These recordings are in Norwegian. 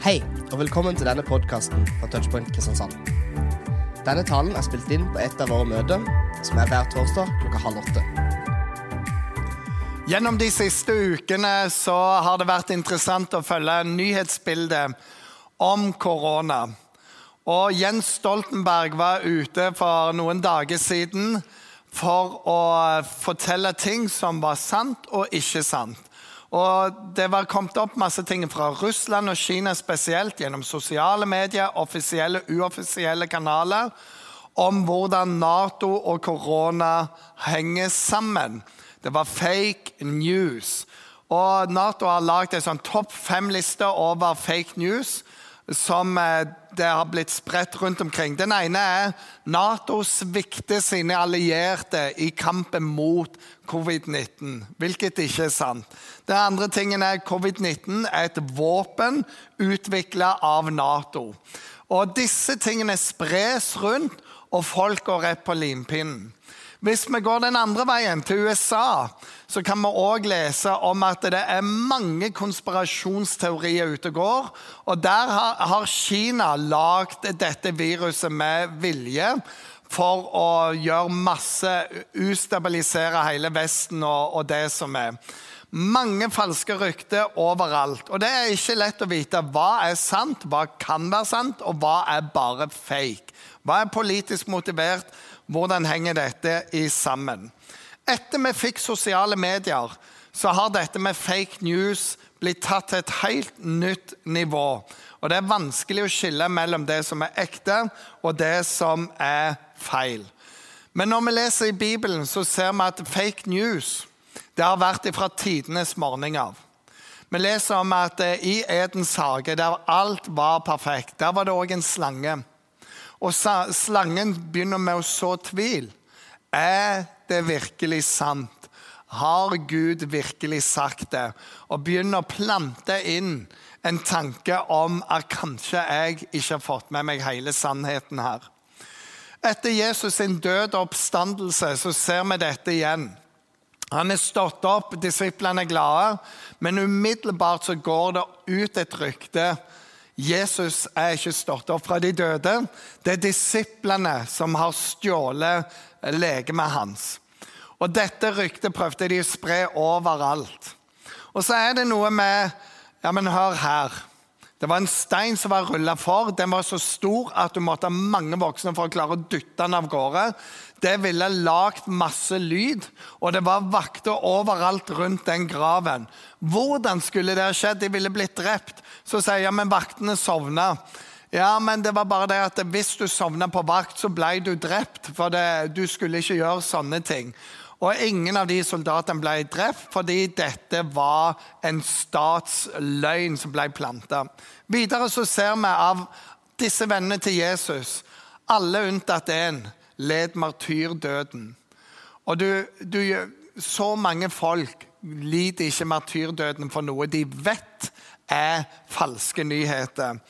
Hei, og velkommen til denne podkasten fra Touchpoint Kristiansand. Denne talen er spilt inn på et av våre møter, som er hver torsdag klokka halv åtte. Gjennom de siste ukene så har det vært interessant å følge nyhetsbildet om korona. Og Jens Stoltenberg var ute for noen dager siden for å fortelle ting som var sant og ikke sant. Og Det var kommet opp masse ting fra Russland og Kina spesielt gjennom sosiale medier, offisielle uoffisielle kanaler, om hvordan Nato og korona henger sammen. Det var fake news. Og Nato har lagd en sånn topp fem-liste over fake news som eh, det har blitt spredt rundt omkring. Den ene er Nato svikter sine allierte i kampen mot covid-19, hvilket ikke er sant. Den andre tingen er covid-19 er et våpen utvikla av Nato. Og Disse tingene spres rundt, og folk går rett på limpinnen. Hvis vi går den andre veien, til USA, så kan vi òg lese om at det er mange konspirasjonsteorier ute og går. Og der har Kina lagd dette viruset med vilje for å gjøre masse Ustabilisere hele Vesten og, og det som er. Mange falske rykter overalt. Og det er ikke lett å vite hva er sant, hva kan være sant, og hva er bare fake. Hva er politisk motivert? Hvordan henger dette i sammen? Etter vi fikk sosiale medier, så har dette med fake news blitt tatt til et helt nytt nivå. Og Det er vanskelig å skille mellom det som er ekte, og det som er feil. Men når vi leser i Bibelen, så ser vi at fake news det har vært fra tidenes morgen av. Vi leser om at eh, i Edens hage, der alt var perfekt, der var det òg en slange. Og slangen begynner med å så tvil. Er det virkelig sant? Har Gud virkelig sagt det? Og begynner å plante inn en tanke om at kanskje jeg ikke har fått med meg hele sannheten her. Etter Jesus sin død og oppstandelse så ser vi dette igjen. Han er stått opp, disiplene er glade, men umiddelbart så går det ut et rykte Jesus er ikke stått opp fra de døde. Det er disiplene som har stjålet legemet hans. Og Dette ryktet prøvde de å spre overalt. Og så er det noe med Ja, men hør her. Det var en stein som var rulla for. Den var så stor at du måtte ha mange voksne for å klare å dytte den av gårde. Det ville lagd masse lyd, og det var vakter overalt rundt den graven. Hvordan skulle det ha skjedd? De ville blitt drept. Så sier jeg men vaktene sovna. Ja, men det var bare det at hvis du sovna på vakt, så ble du drept. For det, du skulle ikke gjøre sånne ting. Og ingen av de soldatene ble drept fordi dette var en statsløgn som ble planta. Videre så ser vi av disse vennene til Jesus, alle unntatt én, led martyrdøden. Og du, du, så mange folk lider ikke martyrdøden for noe de vet er falske nyheter.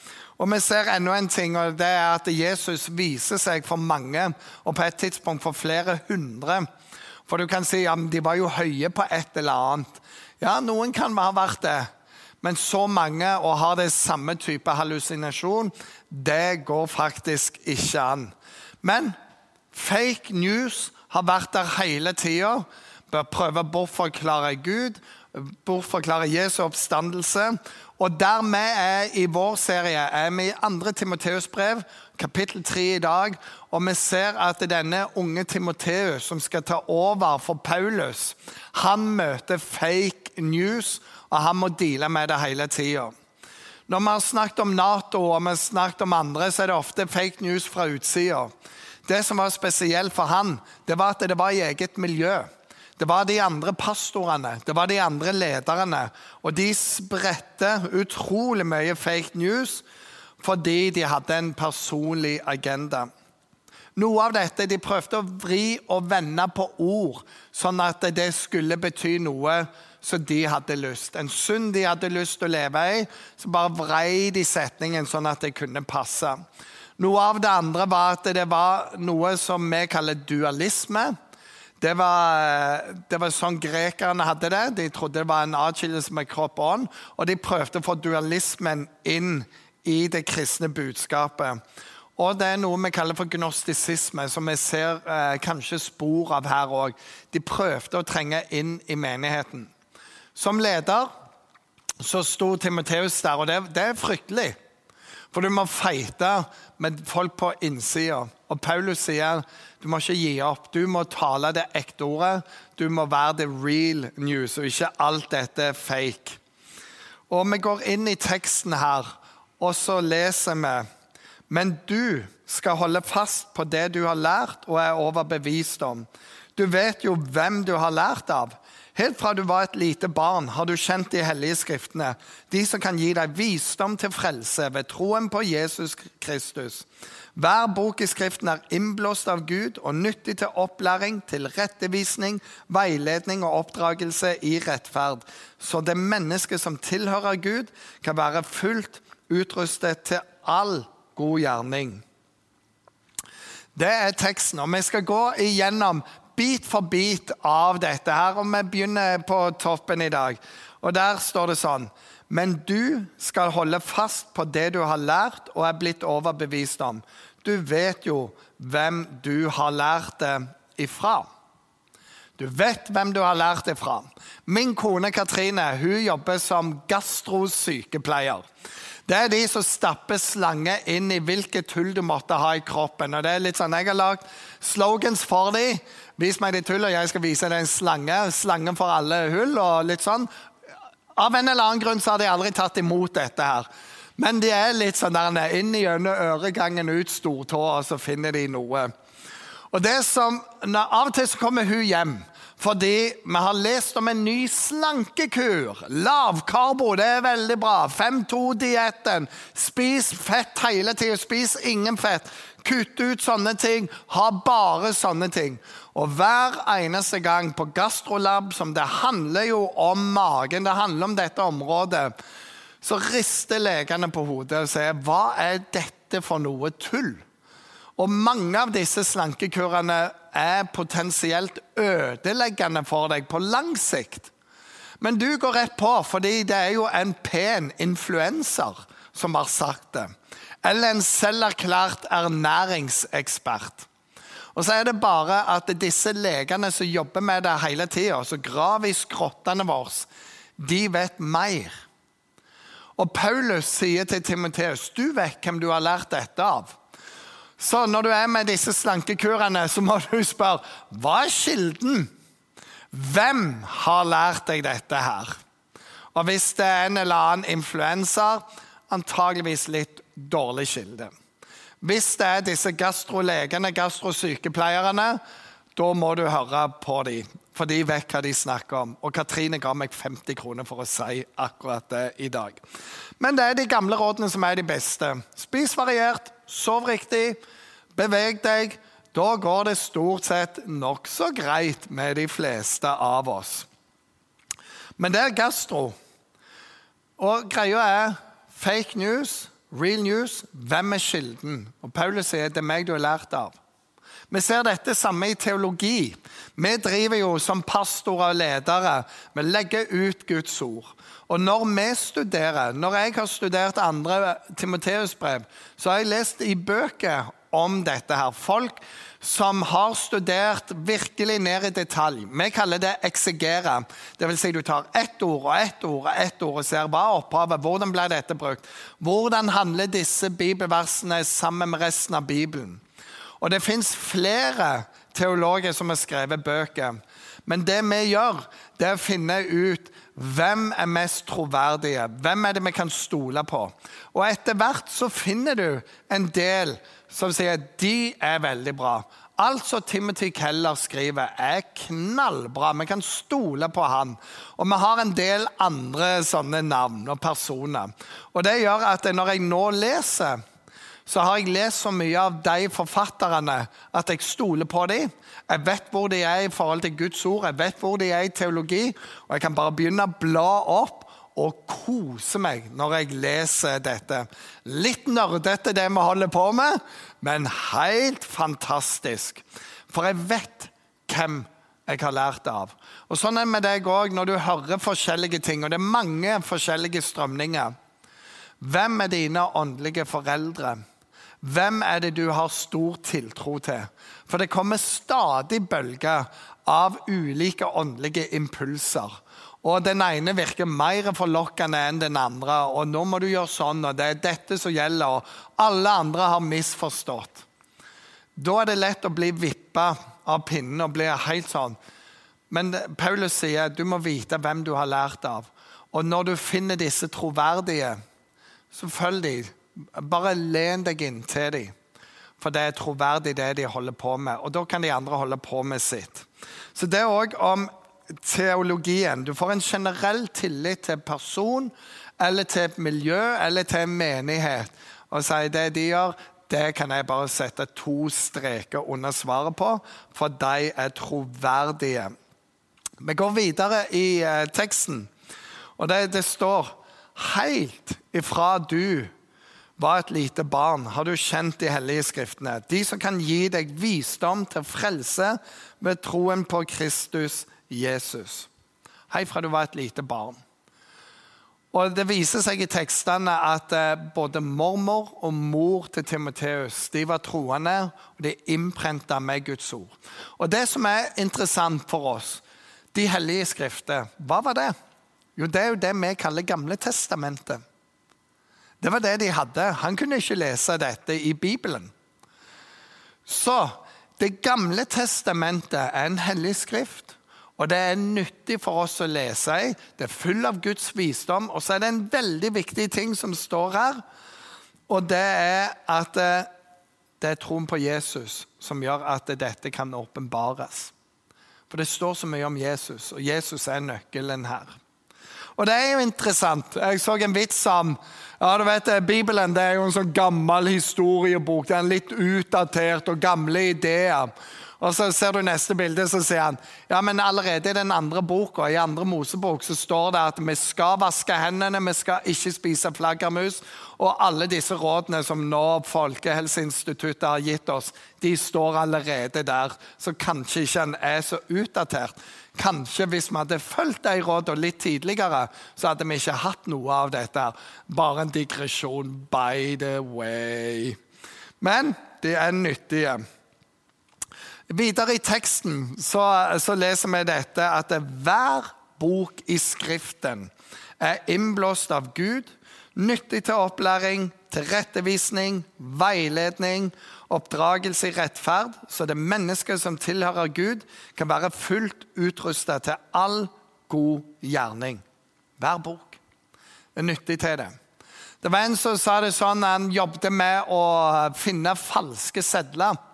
Og Vi ser enda en ting, og det er at Jesus viser seg for mange, og på et tidspunkt for flere hundre. For du kan si ja, de var jo høye på et eller annet. Ja, noen kan ha vært det. Men så mange og har det samme type hallusinasjon, det går faktisk ikke an. Men fake news har vært der hele tida. Prøve å bortforklare Gud, bortforklare Jesu oppstandelse. Og der vi er i vår serie, er vi i 2. Timoteus brev, kapittel 3 i dag. Og vi ser at denne unge Timoteus, som skal ta over for Paulus, han møter fake news, og han må deale med det hele tida. Når vi har snakket om Nato og vi har snakket om andre, så er det ofte fake news fra utsida. Det som var spesielt for han, det var at det var i eget miljø. Det var de andre pastorene, det var de andre lederne. Og de spredte utrolig mye fake news fordi de hadde en personlig agenda. Noe av dette de prøvde å vri og vende på ord, sånn at det skulle bety noe som de hadde lyst. En synd de hadde lyst til å leve i, så bare vrei de setningen sånn at det kunne passe. Noe av det andre var at det var noe som vi kaller dualisme. Det var, det var sånn grekerne hadde det. De trodde det var en atskillelse med kropp og ånd. Og de prøvde å få dualismen inn i det kristne budskapet. Og det er noe vi kaller for gnostisisme, som vi ser eh, kanskje spor av her òg. De prøvde å trenge inn i menigheten. Som leder så sto Timoteus der, og det, det er fryktelig. For du må feite med folk på innsida. Og Paulus sier du må ikke gi opp. Du må tale det ekte ordet. Du må være the real news, og ikke alt dette fake. Og Vi går inn i teksten her, og så leser vi. Men du skal holde fast på det du har lært og er overbevist om. Du vet jo hvem du har lært av. Helt fra du var et lite barn, har du kjent de hellige skriftene, de som kan gi deg visdom til frelse ved troen på Jesus Kristus. Hver bok i Skriften er innblåst av Gud og nyttig til opplæring, til rettevisning, veiledning og oppdragelse i rettferd, så det mennesket som tilhører Gud, kan være fullt utrustet til all god gjerning. Det er teksten, og vi skal gå igjennom bit for bit av dette her. Og vi begynner på toppen i dag. Og der står det sånn Men du skal holde fast på det du har lært og er blitt overbevist om. Du vet jo hvem du har lært det ifra. Du vet hvem du har lært det fra. Min kone Katrine hun jobber som gastrosykepleier. Det er de som stapper slange inn i hvilket hull du måtte ha i kroppen. Og det er litt sånn, Jeg har lagd slogans for dem. Vis meg ditt hull, og jeg skal vise deg en slange. Slangen for alle hull. og litt sånn. Av en eller annen grunn så har de aldri tatt imot dette. her. Men de er litt sånn der inn gjennom øregangen, ut stortåa, og så finner de noe. Og det som, Av og til så kommer hun hjem fordi vi har lest om en ny slankekur. Lavkarbo, det er veldig bra. 5-2-dietten. Spis fett hele tida. Spis ingen fett. Kutt ut sånne ting. Ha bare sånne ting. Og hver eneste gang på Gastrolab, som det handler jo om magen, det handler om dette området, så rister legene på hodet og sier hva er dette for noe tull? Og mange av disse slankekurene er potensielt ødeleggende for deg på lang sikt. Men du går rett på, fordi det er jo en pen influenser som har sagt det. Eller en selverklært ernæringsekspert. Og så er det bare at disse legene som jobber med det hele tida, som graver i skrottene våre, de vet mer. Og Paulus sier til Timoteus, du vet hvem du har lært dette av. Så når du er med disse slankekurene, så må du spørre hva er kilden? Hvem har lært deg dette her? Og hvis det er en eller annen influenser, antageligvis litt dårlig kilde. Hvis det er disse gastrolegene, gastrosykepleierne, da må du høre på dem, for de vet hva de snakker om. Og Katrine ga meg 50 kroner for å si akkurat det i dag. Men det er de gamle rådene som er de beste. Spis variert, sov riktig, beveg deg. Da går det stort sett nokså greit med de fleste av oss. Men det er gastro. Og greia er fake news Real news hvem er kilden? Og Paulus sier det er meg du har lært av. Vi ser dette samme i teologi. Vi driver jo som pastorer og ledere. Vi legger ut Guds ord. Og når vi studerer, når jeg har studert andre Timoteus-brev, så har jeg lest i bøker om dette her. Folk som har studert virkelig ned i detalj. Vi kaller det eksegere. Vil si du tar ett ord og ett ord og ett ord og ser hva opphavet, hvordan ble dette brukt. Hvordan handler disse bibelversene sammen med resten av Bibelen? Og Det fins flere teologer som har skrevet bøker. Men det vi gjør, det er å finne ut hvem er mest troverdige. Hvem er det vi kan stole på? Og etter hvert så finner du en del som sier at de er veldig bra. Alt som Timothy Keller skriver, er knallbra. Vi kan stole på han. Og vi har en del andre sånne navn og personer. Og Det gjør at når jeg nå leser, så har jeg lest så mye av de forfatterne at jeg stoler på dem. Jeg vet hvor de er i forhold til Guds ord, jeg vet hvor de er i teologi. Og jeg kan bare begynne å bla opp og kose meg når jeg leser dette. Litt nerdete, det vi holder på med, men helt fantastisk. For jeg vet hvem jeg har lært av. Og Sånn er det med deg òg når du hører forskjellige ting, og det er mange forskjellige strømninger. Hvem er dine åndelige foreldre? Hvem er det du har stor tiltro til? For det kommer stadig bølger av ulike åndelige impulser. Og Den ene virker mer forlokkende enn den andre. og 'Nå må du gjøre sånn, og det er dette som gjelder.' og Alle andre har misforstått. Da er det lett å bli vippa av pinnen og bli helt sånn. Men Paulus sier du må vite hvem du har lært av. Og når du finner disse troverdige, så følg dem. Bare len deg inntil dem. For det er troverdig, det de holder på med. Og da kan de andre holde på med sitt. Så det er òg om teologien. Du får en generell tillit til person eller til miljø eller til en menighet. Og sier det de gjør, det kan jeg bare sette to streker under svaret på, for de er troverdige. Vi går videre i eh, teksten, og det, det står Helt ifra du var et lite barn, har du kjent de hellige skriftene, de som kan gi deg visdom til frelse ved troen på Kristus Jesus. Hei fra du var et lite barn. Og Det viser seg i tekstene at eh, både mormor og mor til Timoteus de var troende, og de innprenta med Guds ord. Og Det som er interessant for oss, de hellige skrifter, hva var det? Jo, Det er jo det vi kaller Gamle testamentet. Det var det de hadde. Han kunne ikke lese dette i Bibelen. Så Det gamle testamentet er en hellig skrift. Og det er nyttig for oss å lese i. Det er full av Guds visdom. Og så er det en veldig viktig ting som står her, og det er at eh, det er troen på Jesus som gjør at dette kan åpenbares. For det står så mye om Jesus, og Jesus er nøkkelen her. Og det er jo interessant. Jeg så en vits om ja, du vet, Bibelen det er jo en sånn gammel historiebok. Den er litt utdatert og gamle ideer. Og så ser du neste bilde, så sier han ja, men allerede i den andre boka, i andre Mosebok så står det at vi skal vaske hendene, vi skal ikke spise flaggermus. Og alle disse rådene som nå Folkehelseinstituttet har gitt oss, de står allerede der. Så kanskje ikke en er så utdatert. Kanskje hvis vi hadde fulgt de rådene litt tidligere, så hadde vi ikke hatt noe av dette. Bare en digresjon, by the way. Men de er nyttige. Videre i teksten så, så leser vi dette at hver bok i Skriften er innblåst av Gud, nyttig til opplæring, tilrettevisning, veiledning, oppdragelse i rettferd, så det mennesket som tilhører Gud, kan være fullt utrusta til all god gjerning. Hver bok er nyttig til det. Det var en som sa det sånn, Han jobbet med å finne falske sedler.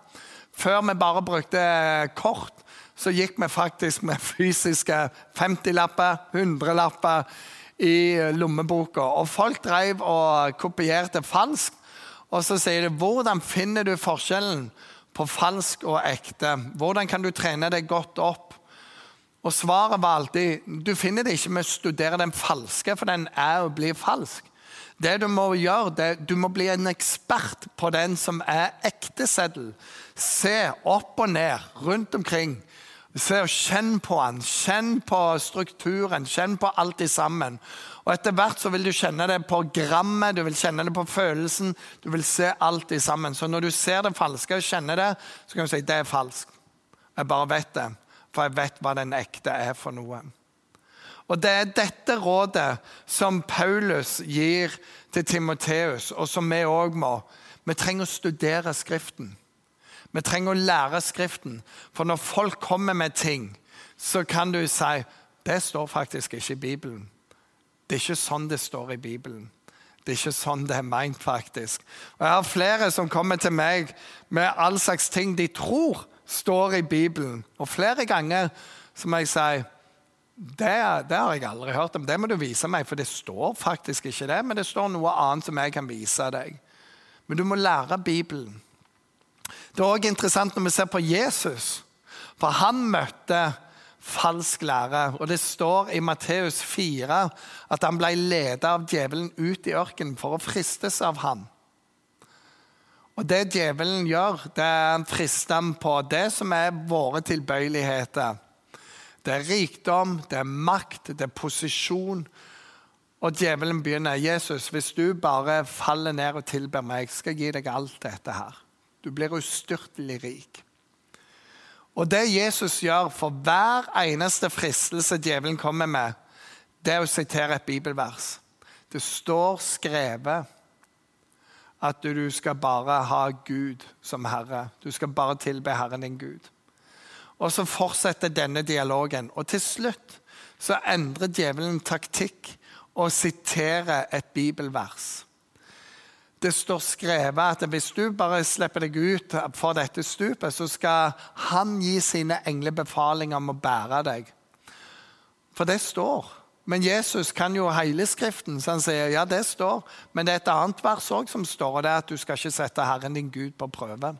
Før vi bare brukte kort, så gikk vi faktisk med fysiske 50-lapper, 100-lapper i lommeboka. Og folk drev og kopierte falskt. Og så sier de hvordan finner du forskjellen på falsk og ekte? Hvordan kan du trene deg godt opp? Og svaret var alltid du finner det ikke med å studere den falske, for den er og blir falsk. Det Du må gjøre, det, du må bli en ekspert på den som er ekte seddel. Se opp og ned, rundt omkring. Se og Kjenn på den. Kjenn på strukturen. Kjenn på alt i sammen. Og Etter hvert så vil du kjenne det på grammet, du vil kjenne det på følelsen. Du vil se alt i sammen. Så når du ser det falske og kjenner det, så kan du si det er falskt. Jeg bare vet det, for jeg vet hva den ekte er for noe. Og Det er dette rådet som Paulus gir til Timoteus, og som vi òg må. Vi trenger å studere Skriften. Vi trenger å lære Skriften. For når folk kommer med ting, så kan du si det står faktisk ikke i Bibelen. Det er ikke sånn det står i Bibelen. Det er ikke sånn det er meint, faktisk. Og Jeg har flere som kommer til meg med all slags ting de tror står i Bibelen. Og flere ganger så må jeg si det, det, har jeg aldri hørt om. Det må du vise meg, for det står faktisk ikke det. Men det står noe annet som jeg kan vise deg. Men du må lære Bibelen. Det er også interessant når vi ser på Jesus, for han møtte falsk lære. Og Det står i Matteus 4 at han ble ledet av djevelen ut i ørkenen for å fristes av ham. Og Det djevelen gjør, det er han frister ham på det som er våre tilbøyeligheter. Det er rikdom, det er makt, det er posisjon. Og djevelen begynner. 'Jesus, hvis du bare faller ned og tilber meg, skal jeg gi deg alt dette her.' Du blir ustyrtelig rik. Og det Jesus gjør for hver eneste fristelse djevelen kommer med, det er å sitere et bibelvers. Det står skrevet at du skal bare ha Gud som herre. Du skal bare tilbe Herren din Gud. Og så fortsetter denne dialogen. Og til slutt så endrer djevelen taktikk og siterer et bibelvers. Det står skrevet at hvis du bare slipper deg ut for dette stupet, så skal han gi sine engler befaling om å bære deg. For det står. Men Jesus kan jo hele Skriften, så han sier ja, det står. Men det er et annet vers òg som står, og det er at du skal ikke sette Herren din Gud på prøve.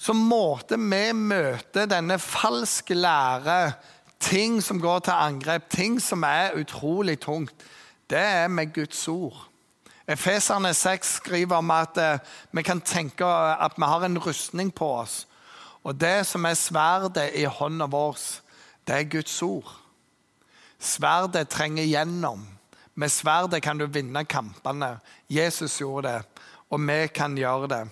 Så måtte vi møte denne falske lære, ting som går til angrep, ting som er utrolig tungt, det er med Guds ord. Efeserne 6 skriver om at eh, vi kan tenke at vi har en rustning på oss. Og det som er sverdet i hånda vår, det er Guds ord. Sverdet trenger gjennom. Med sverdet kan du vinne kampene. Jesus gjorde det, og vi kan gjøre det.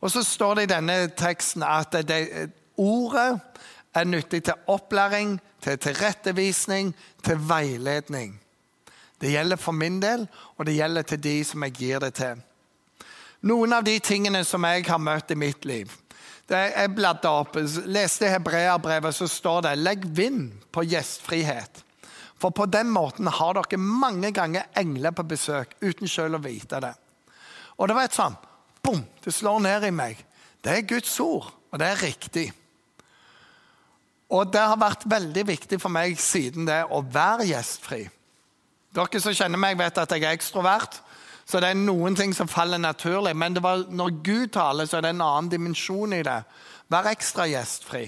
Og så står det i denne teksten at det, ordet er nyttig til opplæring, til tilrettevisning, til veiledning. Det gjelder for min del, og det gjelder til de som jeg gir det til. Noen av de tingene som jeg har møtt i mitt liv det Jeg bladde opp, leste Hebreabrevet, så står det 'legg vind på gjestfrihet'. For på den måten har dere mange ganger engler på besøk uten selv å vite det. Og det var et sånn bom, det slår ned i meg. Det er Guds ord, og det er riktig. Og det har vært veldig viktig for meg siden det å være gjestfri. Dere som kjenner meg, vet at jeg er ekstrovert. Så det er noen ting som faller naturlig. Men var, når Gud taler, så er det en annen dimensjon i det. Vær ekstra gjestfri.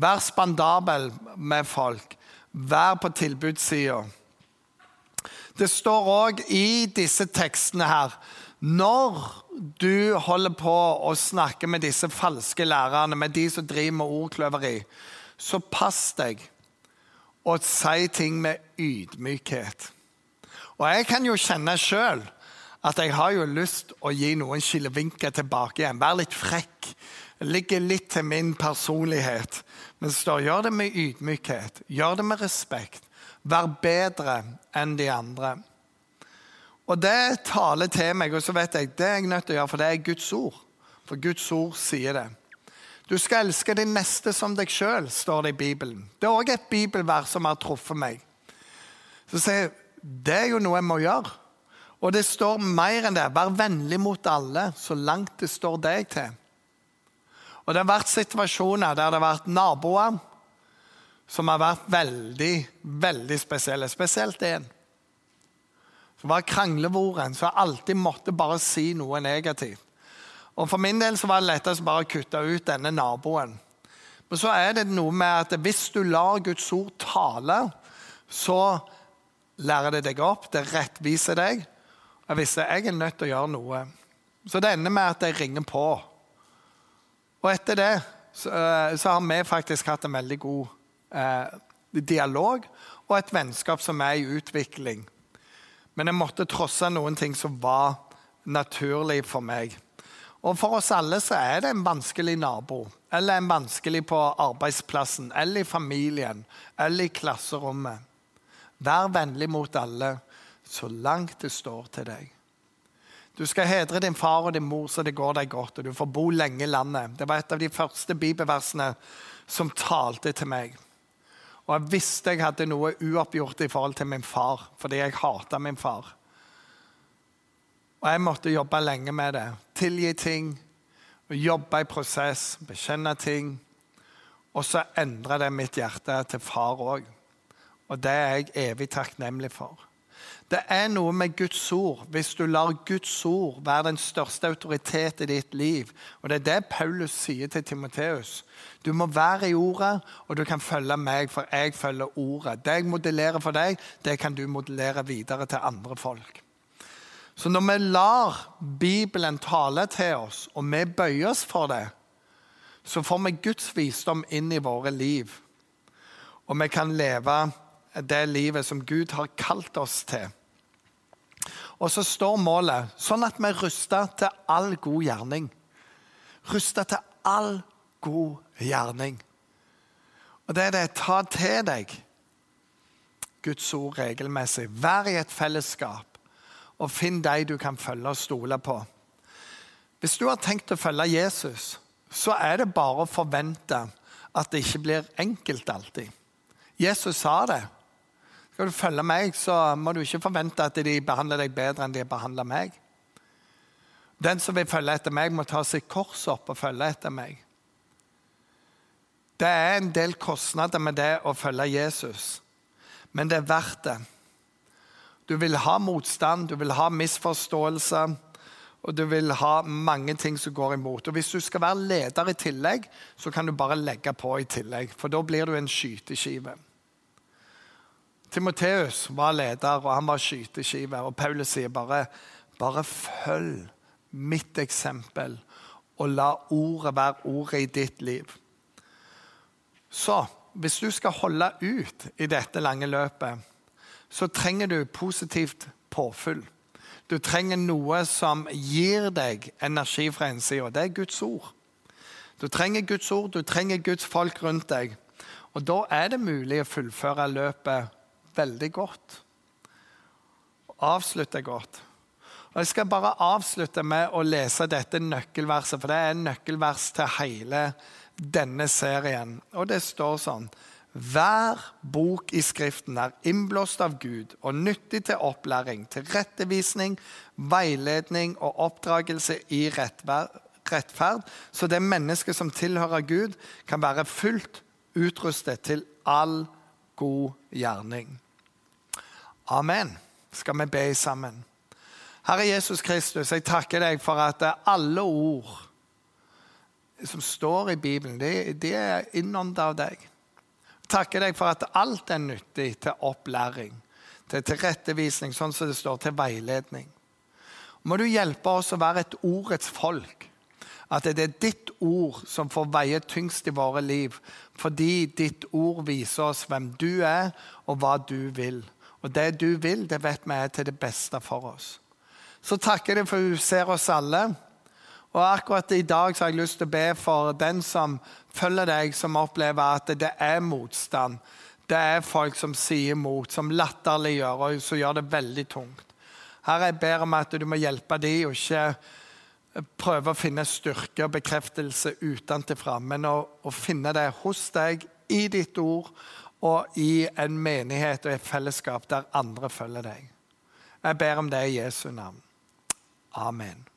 Vær spandabel med folk. Vær på tilbudssida. Det står òg i disse tekstene her Når du holder på å snakke med disse falske lærerne, med de som driver med ordkløveri, så pass deg å si ting med ydmykhet. Og jeg kan jo kjenne sjøl at jeg har jo lyst å gi noen skillevinker tilbake igjen. Være litt frekk. Ligge litt til min personlighet. Men det står gjør det med ydmykhet, gjør det med respekt. Vær bedre enn de andre. Og det taler til meg, og så vet jeg det er jeg nødt til å gjøre, for det er Guds ord. For Guds ord sier det. Du skal elske din neste som deg sjøl, står det i Bibelen. Det er òg et bibelvers som har truffet meg. Så sier jeg det er jo noe jeg må gjøre. Og det står mer enn det. Vær vennlig mot alle så langt det står deg til. Og Det har vært situasjoner der det har vært naboer som har vært veldig, veldig spesielle. Spesielt én. Som var kranglevoren, som alltid måtte bare si noe negativt. Og For min del så var det lettest bare å kutte ut denne naboen. Men så er det noe med at hvis du lar Guds ord tale, så lærer det deg opp, det rettviser deg. Jeg visste jeg er nødt til å gjøre noe. Så det ender med at jeg ringer på. Og etter det så, eh, så, har vi faktisk hatt en veldig god eh, dialog og et vennskap som er i utvikling. Men jeg måtte trosse noen ting som var naturlig for meg. Og For oss alle så er det en vanskelig nabo, eller en vanskelig på arbeidsplassen, eller i familien, eller i klasserommet. Vær vennlig mot alle så langt det står til deg. Du skal hedre din far og din mor så det går deg godt, og du får bo lenge i landet. Det var et av de første bibelversene som talte til meg. Og jeg visste jeg hadde noe uoppgjort i forhold til min far, fordi jeg hata min far. Og jeg måtte jobbe lenge med det. Tilgi ting, jobbe i prosess, bekjenne ting. Og så endra det mitt hjerte til far òg. Og det er jeg evig takknemlig for. Det er noe med Guds ord. Hvis du lar Guds ord være den største autoritet i ditt liv Og Det er det Paulus sier til Timoteus. Du må være i ordet, og du kan følge meg, for jeg følger ordet. Det jeg modellerer for deg, det kan du modellere videre til andre folk. Så når vi lar Bibelen tale til oss, og vi bøyer oss for det, så får vi Guds visdom inn i våre liv. Og vi kan leve det livet som Gud har kalt oss til. Og så står målet sånn at vi er rusta til all god gjerning. Rusta til all god gjerning. Og det er det ta til deg Guds ord regelmessig. Vær i et fellesskap, og finn de du kan følge og stole på. Hvis du har tenkt å følge Jesus, så er det bare å forvente at det ikke blir enkelt alltid. Jesus sa det. Skal du følge meg, så må du ikke forvente at de behandler deg bedre enn de behandler meg. Den som vil følge etter meg, må ta sitt kors opp og følge etter meg. Det er en del kostnader med det å følge Jesus, men det er verdt det. Du vil ha motstand, du vil ha misforståelse, og du vil ha mange ting som går imot. Og Hvis du skal være leder i tillegg, så kan du bare legge på i tillegg, for da blir du en skyteskive. Timoteus var leder, og han var skyteskive. Og Paulus sier bare, bare følg mitt eksempel, og la ordet være ordet i ditt liv. Så hvis du skal holde ut i dette lange løpet, så trenger du positivt påfyll. Du trenger noe som gir deg energi fra innsida. Det er Guds ord. Du trenger Guds ord, du trenger Guds folk rundt deg. Og da er det mulig å fullføre løpet veldig godt. Avslutte godt. Og Jeg skal bare avslutte med å lese dette nøkkelverset, for det er en nøkkelvers til hele denne serien. Og det står sånn hver bok i Skriften er innblåst av Gud og nyttig til opplæring, til rettevisning, veiledning og oppdragelse i rettferd, så det mennesket som tilhører Gud, kan være fullt utrustet til all god gjerning. Amen. Skal vi be sammen? Herre Jesus Kristus, jeg takker deg for at alle ord som står i Bibelen, de, de er innånda av deg. Jeg takker deg for at alt er nyttig til opplæring, til tilrettevisning, sånn som det står, til veiledning. Må du hjelpe oss å være et ordets folk. At det er ditt ord som får veie tyngst i våre liv, fordi ditt ord viser oss hvem du er, og hva du vil. Og det du vil, det vet vi er til det beste for oss så takker jeg deg for du ser oss alle. Og akkurat i dag så har jeg lyst til å be for den som følger deg, som opplever at det er motstand. Det er folk som sier mot, som latterliggjør og som gjør det veldig tungt. Her jeg ber om at du må hjelpe dem, og ikke prøve å finne styrke og bekreftelse utenfra, men å, å finne det hos deg, i ditt ord og i en menighet og et fellesskap der andre følger deg. Jeg ber om det i Jesu navn. Amen.